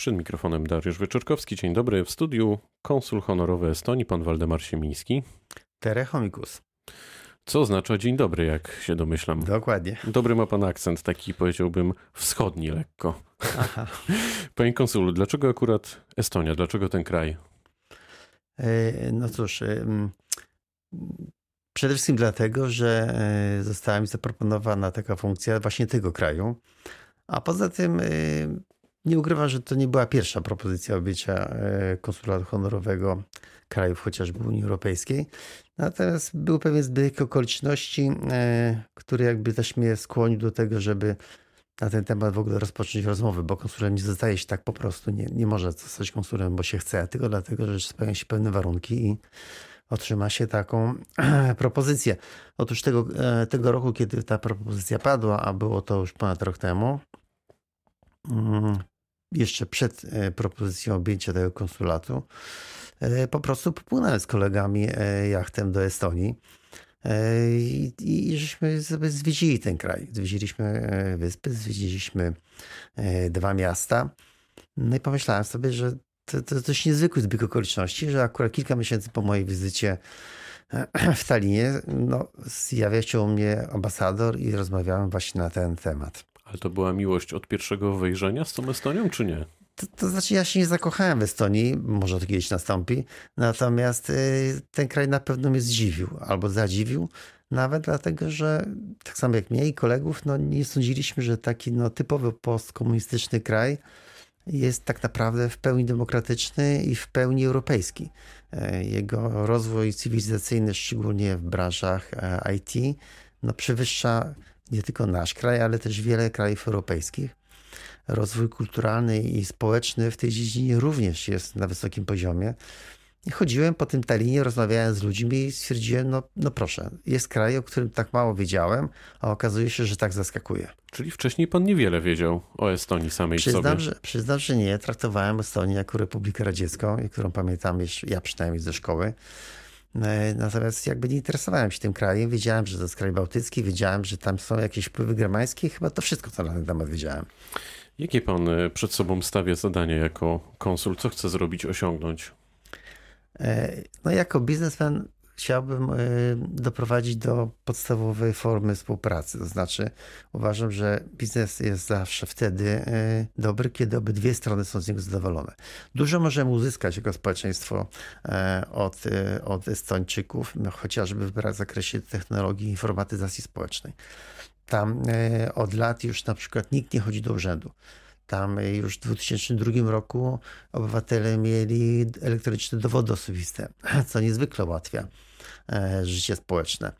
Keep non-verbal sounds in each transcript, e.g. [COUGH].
Przed mikrofonem Dariusz Wieczorkowski. Dzień dobry. W studiu konsul honorowy Estonii, pan Waldemar Siemiński. Terechomikus. Co oznacza dzień dobry, jak się domyślam. Dokładnie. Dobry ma pan akcent, taki powiedziałbym wschodni lekko. Aha. [LAUGHS] Panie konsulu, dlaczego akurat Estonia? Dlaczego ten kraj? E, no cóż, e, przede wszystkim dlatego, że e, została mi zaproponowana taka funkcja właśnie tego kraju. A poza tym nie ukrywam, że to nie była pierwsza propozycja objęcia konsulatu honorowego krajów chociażby Unii Europejskiej. Natomiast był pewien zbieg okoliczności, który jakby też mnie skłonił do tego, żeby na ten temat w ogóle rozpocząć rozmowy, bo konsulem nie zostaje się tak po prostu, nie, nie może zostać konsulem, bo się chce, tylko dlatego, że spełniają się pewne warunki i otrzyma się taką [CLEARS THROAT] propozycję. Otóż tego, e, tego roku, kiedy ta propozycja padła, a było to już ponad rok temu, mm, jeszcze przed e, propozycją objęcia tego konsulatu, e, po prostu popłynąłem z kolegami jachtem do Estonii. I, I, żeśmy sobie zwiedzili ten kraj. Zwiedziliśmy wyspy, zwiedziliśmy dwa miasta. No i pomyślałem sobie, że to, to dość niezwykły zbieg okoliczności, że akurat kilka miesięcy po mojej wizycie e, [CLEARS THROAT] w Talinie no, zjawia się u mnie ambasador i rozmawiałem właśnie na ten temat. Ale to była miłość od pierwszego wejrzenia z tą Estonią, czy nie? To, to, znaczy, ja się nie zakochałem w Estonii, może to kiedyś nastąpi, natomiast y, ten kraj na pewno mnie zdziwił albo zadziwił, nawet dlatego, że tak samo jak mnie i kolegów, no nie sądziliśmy, że taki no, typowy postkomunistyczny kraj jest tak naprawdę w pełni demokratyczny i w pełni europejski. E, jego rozwój cywilizacyjny, szczególnie w branżach e, IT, no przewyższa nie tylko nasz kraj, ale też wiele krajów europejskich. Rozwój kulturalny i społeczny w tej dziedzinie również jest na wysokim poziomie. I chodziłem po tym Talinie, rozmawiałem z ludźmi i stwierdziłem, no, no proszę, jest kraj, o którym tak mało wiedziałem, a okazuje się, że tak zaskakuje. Czyli wcześniej pan niewiele wiedział o Estonii samej przyznam, sobie. Że, przyznam, że nie. Traktowałem Estonię jako Republikę Radziecką, którą pamiętam, ja przynajmniej ze szkoły. E, natomiast jakby nie interesowałem się tym krajem. Wiedziałem, że to jest kraj bałtycki, wiedziałem, że tam są jakieś wpływy germańskie. Chyba to wszystko, co na ten temat wiedziałem. Jakie pan e, przed sobą stawia zadanie jako konsul? Co chce zrobić, osiągnąć? E, no jako biznesmen chciałbym e, doprowadzić do podstawowej formy współpracy. To znaczy, uważam, że biznes jest zawsze wtedy e, dobry, kiedy obydwie strony są z niego zadowolone. Dużo możemy uzyskać jako społeczeństwo od, od Estończyków, no, chociażby w zakresie technologii informatyzacji społecznej. Tam od lat już na przykład nikt nie chodzi do urzędu. Tam już w 2002 roku obywatele mieli elektroniczne dowody osobiste, co niezwykle ułatwia życie społeczne.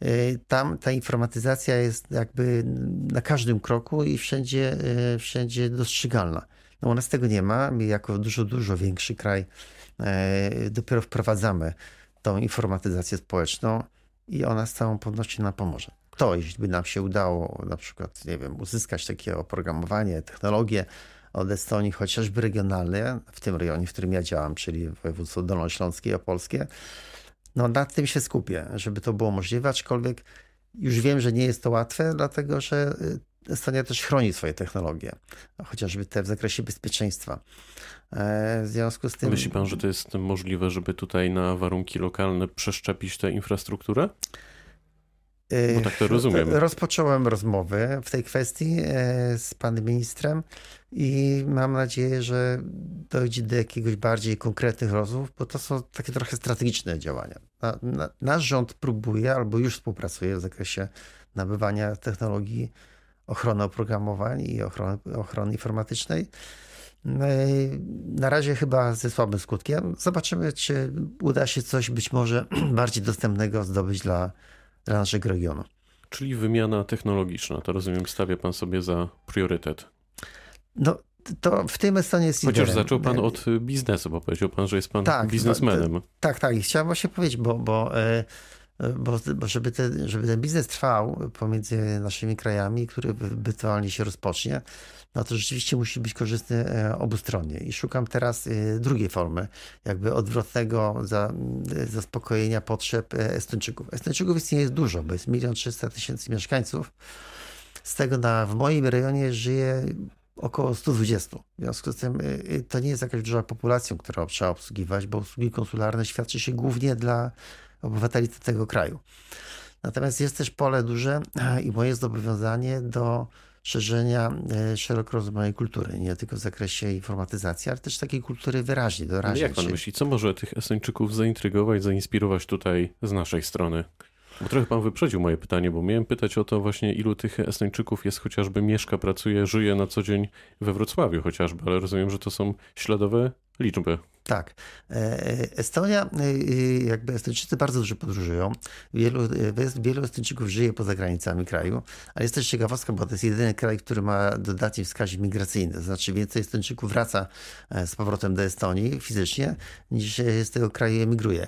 E, tam ta informatyzacja jest jakby na każdym kroku i wszędzie, e, wszędzie dostrzegalna. No u nas tego nie ma. My jako dużo, dużo większy kraj dopiero wprowadzamy tą informatyzację społeczną i ona z całą pewnością nam pomoże to, jeśli by nam się udało na przykład, nie wiem, uzyskać takie oprogramowanie, technologie od Estonii, chociażby regionalne, w tym rejonie, w którym ja działam, czyli województwo dolnośląskie i opolskie, no nad tym się skupię, żeby to było możliwe, aczkolwiek już wiem, że nie jest to łatwe, dlatego że y, Estonia też chroni swoje technologie, chociażby te w zakresie bezpieczeństwa. E, w związku z tym. Myśli pan, że to jest możliwe, żeby tutaj na warunki lokalne przeszczepić tę infrastrukturę? Bo tak to rozumiem. Rozpocząłem rozmowy w tej kwestii e, z panem ministrem i mam nadzieję, że dojdzie do jakiegoś bardziej konkretnych rozmów, bo to są takie trochę strategiczne działania. Na, na, nasz rząd próbuje albo już współpracuje w zakresie nabywania technologii ochrony oprogramowań i ochrony, ochrony informatycznej. No na razie chyba ze słabym skutkiem. Zobaczymy, czy uda się coś być może [CLEARS THROAT] bardziej dostępnego zdobyć dla naszego regionu. Czyli wymiana technologiczna, to rozumiem, stawia pan sobie za priorytet. No, to w tym Estonie jest Chociaż liderem. zaczął pan od biznesu, bo powiedział pan, że jest pan tak, biznesmenem. No, tak, tak. I chciałem właśnie powiedzieć, bo, bo e, bo, bo żeby, te, żeby ten biznes trwał pomiędzy naszymi krajami, który ewentualnie się rozpocznie, no to rzeczywiście musi być korzystny e, obustronnie. I szukam teraz e, drugiej formy, jakby odwrotnego za, e, zaspokojenia potrzeb Estończyków. Estończyków istnieje jest dużo, bo jest milion trzysta tysięcy mieszkańców. Z tego na, w moim rejonie żyje około 120. W związku z tym to nie jest jakaś duża populacja, którą trzeba obsługiwać, bo usługi konsularne świadczy się głównie dla obywateli tego kraju. Natomiast jest też pole duże i moje zobowiązanie do szerzenia e, szeroko rozumianej kultury, nie tylko w zakresie informatyzacji, ale też takiej kultury wyraźnie, doraźnej. Jak pan myśli, co może tych Estończyków zaintrygować, zainspirować tutaj z naszej strony? Bo trochę pan wyprzedził moje pytanie, bo miałem pytać o to właśnie, ilu tych Estończyków jest chociażby mieszka, pracuje, żyje na co dzień we Wrocławiu chociażby, ale rozumiem, że to są śladowe liczby. Tak. E, Estonia, e, jakby Estończycy bardzo dużo podróżują. Wielu, e, wielu Estończyków żyje poza granicami kraju, ale jest też ciekawostka, bo to jest jedyny kraj, który ma dodatni wskaźnik migracyjny. Znaczy więcej Estończyków wraca z powrotem do Estonii fizycznie, niż z tego kraju emigruje.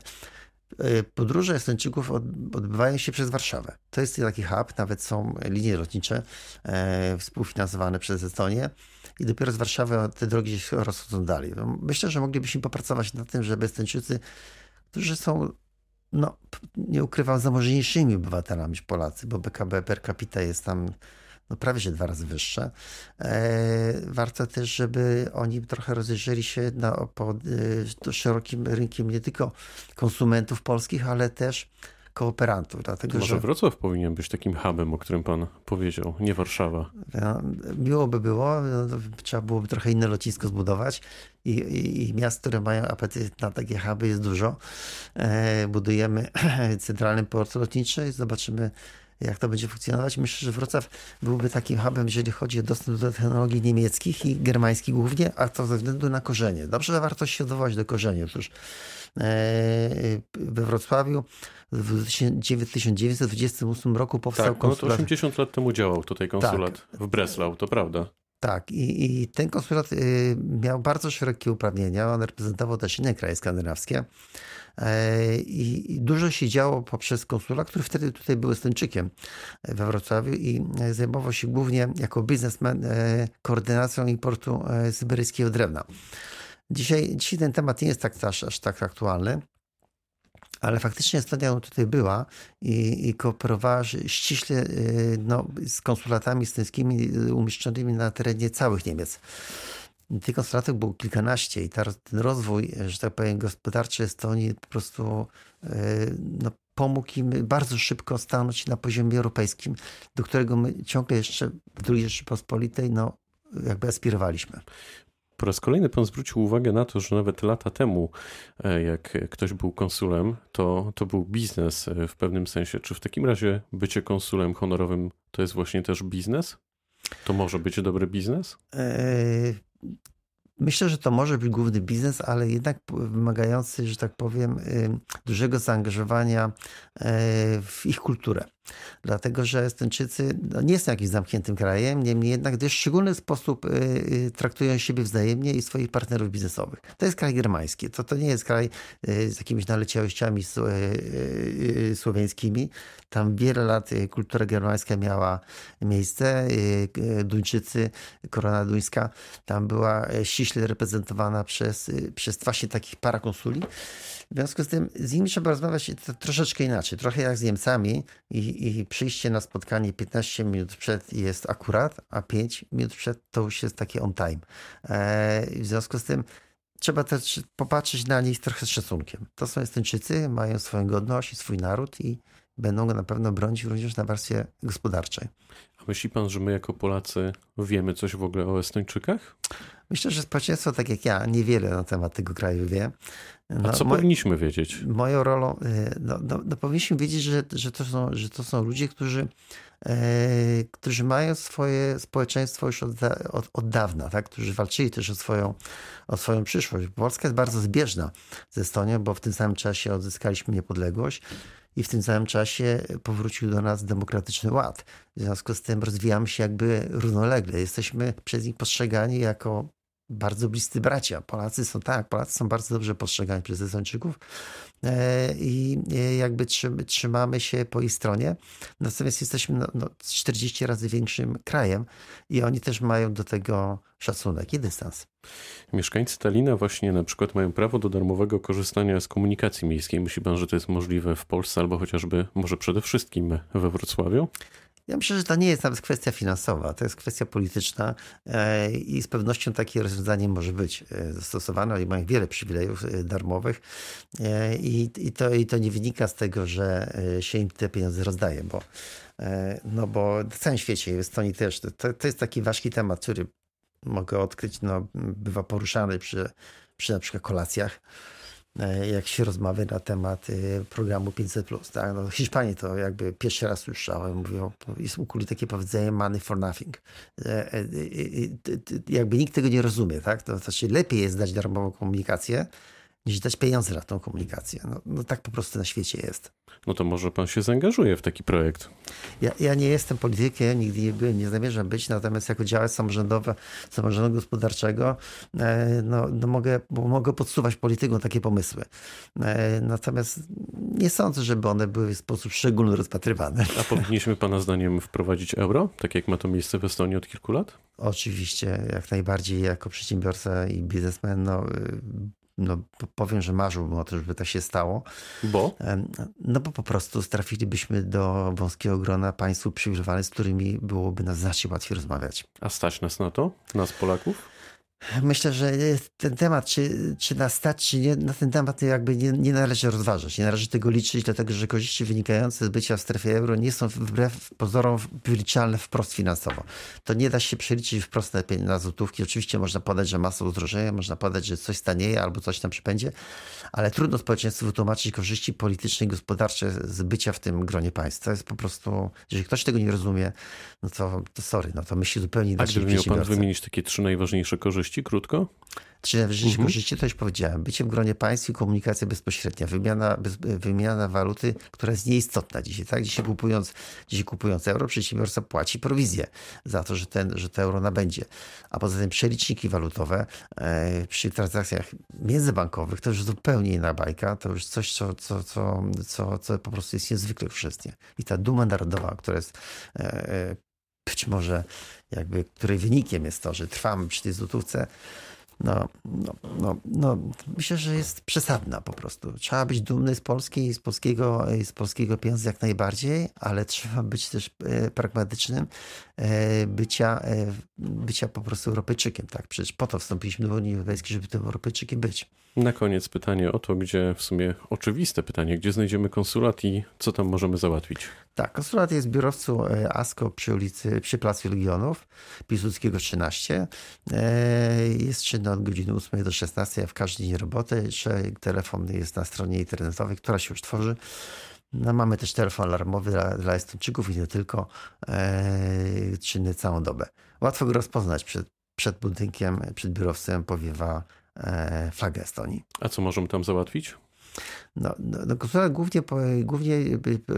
Podróże Estończyków odbywają się przez Warszawę. To jest taki hub, nawet są linie lotnicze współfinansowane przez Estonię i dopiero z Warszawy te drogi się rozchodzą dalej. No, myślę, że moglibyśmy popracować nad tym, żeby Estończycy, którzy są, no, nie ukrywam, zamożniejszymi obywatelami niż Polacy, bo PKB per capita jest tam no prawie że dwa razy wyższe. E, warto też, żeby oni trochę rozejrzeli się na, po e, szerokim rynkiem nie tylko konsumentów polskich, ale też kooperantów. Dlatego, Może że... Wrocław powinien być takim hubem, o którym pan powiedział, nie Warszawa. No, miło by było, no, trzeba byłoby trochę inne lotnisko zbudować i, i, i miast, które mają apetyt na takie huby jest dużo. E, budujemy [CLEARS THROAT] centralny port lotniczy i zobaczymy jak to będzie funkcjonować. Myślę, że Wrocław byłby takim hubem, jeżeli chodzi o dostęp do technologii niemieckich i germańskich głównie, a to ze względu na korzenie. Dobrze, że warto się odwołać do korzeni. Otóż e, we Wrocławiu w 1928 roku powstał tak, konsulat. No to 80 lat temu działał tutaj konsulat tak. w Breslau, to prawda. Tak, i, i ten konsulat y, miał bardzo szerokie uprawnienia. On reprezentował też inne kraje skandynawskie. E, I, dużo się działo poprzez konsulat, który wtedy tutaj był Estończykiem we Wrocławiu i zajmował się głównie jako biznesmen e, koordynacją importu e, syberyjskiego drewna. Dzisiaj, dzisiaj ten temat nie jest tak, aż, aż tak aktualny. Ale faktycznie Estonia tutaj była i, i kooperowała ściśle no, z konsulatami estońskimi umieszczonymi na terenie całych Niemiec. Tych konsulatów było kilkanaście i ten rozwój, że tak powiem, gospodarczy Estonii po prostu no, pomógł im bardzo szybko stanąć na poziomie europejskim, do którego my ciągle jeszcze w II Rzeczypospolitej no, jakby aspirowaliśmy. Po raz kolejny pan zwrócił uwagę na to, że nawet lata temu, e, jak ktoś był konsulem, to, to był biznes e, w pewnym sensie. Czy w takim razie bycie konsulem honorowym to jest właśnie też biznes? To może być dobry biznes? Eee, Myślę, że to może być główny biznes, ale jednak wymagający, że tak powiem, dużego zaangażowania e, w ich kulturę. Dlatego, że Estończycy no, nie są jakimś zamkniętym krajem, niemniej jednak w szczególny sposób y, y, traktują siebie wzajemnie i swoich partnerów biznesowych. To jest kraj germański, to, to nie jest kraj y, z jakimiś naleciałościami słowiańskimi. Tam wiele lat kultura germańska miała miejsce. Duńczycy, korona duńska tam była ściśle reprezentowana przez, przez właśnie takich parakonsuli. W związku z tym z nimi trzeba rozmawiać troszeczkę inaczej, trochę jak z Niemcami i, i przyjście na spotkanie 15 minut przed jest akurat, a 5 minut przed to już jest takie on time. E, w związku z tym trzeba też popatrzeć na nich trochę z szacunkiem. To są Estończycy, mają swoją godność i swój naród i będą go na pewno bronić również na warstwie gospodarczej. A myśli pan, że my jako Polacy wiemy coś w ogóle o Estończykach? Myślę, że społeczeństwo, tak jak ja, niewiele na temat tego kraju wie. No, A co powinniśmy wiedzieć? Moją rolą, y, no, no, no, powinniśmy wiedzieć, że, że, to są, że to są ludzie, którzy, e, którzy mają swoje społeczeństwo już od, od, od, dawna, tak? którzy walczyli też o swoją, o swoją przyszłość. Polska jest bardzo zbieżna z Estonią, bo w tym samym czasie odzyskaliśmy niepodległość i w tym samym czasie powrócił do nas demokratyczny ład. W związku z tym rozwijamy się jakby równolegle. Jesteśmy przez nich postrzegani jako bardzo bliscy bracia. Polacy są tak, Polacy są bardzo dobrze postrzegani przez Estończyków e, i e, jakby trzymamy się po ich stronie. Natomiast jesteśmy no, no 40 razy większym krajem i oni też mają do tego szacunek i dystans. Mieszkańcy Talina właśnie na przykład mają prawo do darmowego korzystania z komunikacji miejskiej. Myśli pan, że to jest możliwe w Polsce albo chociażby może przede wszystkim we Wrocławiu? Ja myślę, że to nie jest nawet kwestia finansowa, to jest kwestia polityczna e, i z pewnością takie rozwiązanie może być e, zastosowane. Oni mają wiele przywilejów e, darmowych i, i, to, i to nie wynika z tego, że się im te pieniądze rozdaje, bo, no bo w całym świecie, w Estonii też, to, to jest taki ważki temat, który mogę odkryć, no, bywa poruszany przy, przy na przykład kolacjach jak się rozmawia na temat e, programu 500+. Tak? No, Hiszpanii to jakby pierwszy raz słyszałem, mówią, jest u kuli takie powiedzenie money for nothing. E, jakby nikt tego nie rozumie, tak? To znaczy lepiej jest dać darmową komunikację, niż dać pieniądze na tą komunikację. No, no, tak po prostu na świecie jest. No to może pan się zaangażuje w taki projekt? Ja, ja nie jestem politykiem, nigdy nie byłem, nie zamierzam być, natomiast jako działacz samorządowy, samorządu gospodarczego, e, no, no mogę, mogę podsuwać politykom takie pomysły. E, natomiast nie sądzę, żeby one były w sposób szczególny rozpatrywane. A powinniśmy pana zdaniem wprowadzić euro, tak jak ma to miejsce w Estonii od kilku lat? Oczywiście, jak najbardziej jako przedsiębiorca i biznesmen no, no powiem, że marzyłbym o tym, żeby tak się stało. Bo? No bo po prostu trafilibyśmy do wąskiego grona państw uprzywilejowanych, z którymi byłoby nas znacznie łatwiej rozmawiać. A stać nas na to? Nas Polaków? Myślę, że ten temat, czy, czy nas stać, czy nie, na ten temat jakby nie, nie należy rozważać. Nie należy tego liczyć, dlatego że korzyści wynikające z bycia w strefie euro nie są wbrew pozorom wyliczalne wprost finansowo. To nie da się przeliczyć wprost na, na złotówki. Oczywiście można podać, że masa udrożenia, można podać, że coś stanieje albo coś tam przybędzie, ale trudno społeczeństwu wytłumaczyć korzyści polityczne i gospodarcze z bycia w tym gronie państw. To jest po prostu, jeżeli ktoś tego nie rozumie, no to, to sorry, no to myśli zupełnie inaczej. A gdyby miał pan wymienić takie trzy najważniejsze korzyści, krótko? Trzy najważniejsze mhm. korzyści, to już powiedziałem. Bycie w gronie państw i komunikacja bezpośrednia, wymiana, bez, wymiana waluty, która jest nieistotna dzisiaj. Tak? Dzisiaj, kupując, dzisiaj kupując euro, przedsiębiorca płaci prowizję za to, że, ten, że to euro nabędzie. A poza tym przeliczniki walutowe e, przy transakcjach międzybankowych to już zupełnie inna bajka. To już coś, co, co, co, co, co po prostu jest niezwykle korzystnie. I ta duma narodowa, która jest e, e być może jakby, której wynikiem jest to, że trwamy przy tej złotówce, no, no, no, no, myślę, że jest przesadna po prostu. Trzeba być dumny z Polski i z polskiego, z polskiego pieniądza jak najbardziej, ale trzeba być też e, pragmatycznym, e, bycia, e, bycia po prostu Europejczykiem. Tak? Przecież po to wstąpiliśmy do Unii Europejskiej, żeby tym Europejczykiem być. Na koniec pytanie o to, gdzie w sumie oczywiste pytanie, gdzie znajdziemy konsulat i co tam możemy załatwić? Tak, konsulat jest w biurowcu ASKO przy ulicy, przy Placu Legionów, Piłsudskiego 13. Jest czynny od godziny 8 do 16, a w każdy dzień roboty. Telefon jest na stronie internetowej, która się już tworzy. No, mamy też telefon alarmowy dla, dla Estończyków i nie tylko, e, czynny całą dobę. Łatwo go rozpoznać przed, przed budynkiem, przed biurowcem powiewa e, flagę Estonii. A co możemy tam załatwić? No, no, no głównie, głównie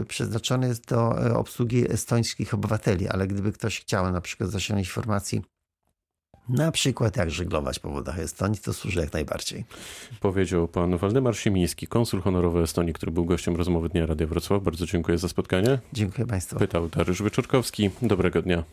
przeznaczony jest do e, obsługi estońskich obywateli, ale gdyby ktoś chciał na przykład zasięgnąć informacji na przykład jak żeglować po wodach Estonii, to służy jak najbardziej. Powiedział pan Waldemar Siemiński, konsul honorowy Estonii, który był gościem rozmowy Dnia Radia Wrocław. Bardzo dziękuję za spotkanie. Dziękuję państwu. Pytał Dariusz Wyczorkowski. Dobrego dnia.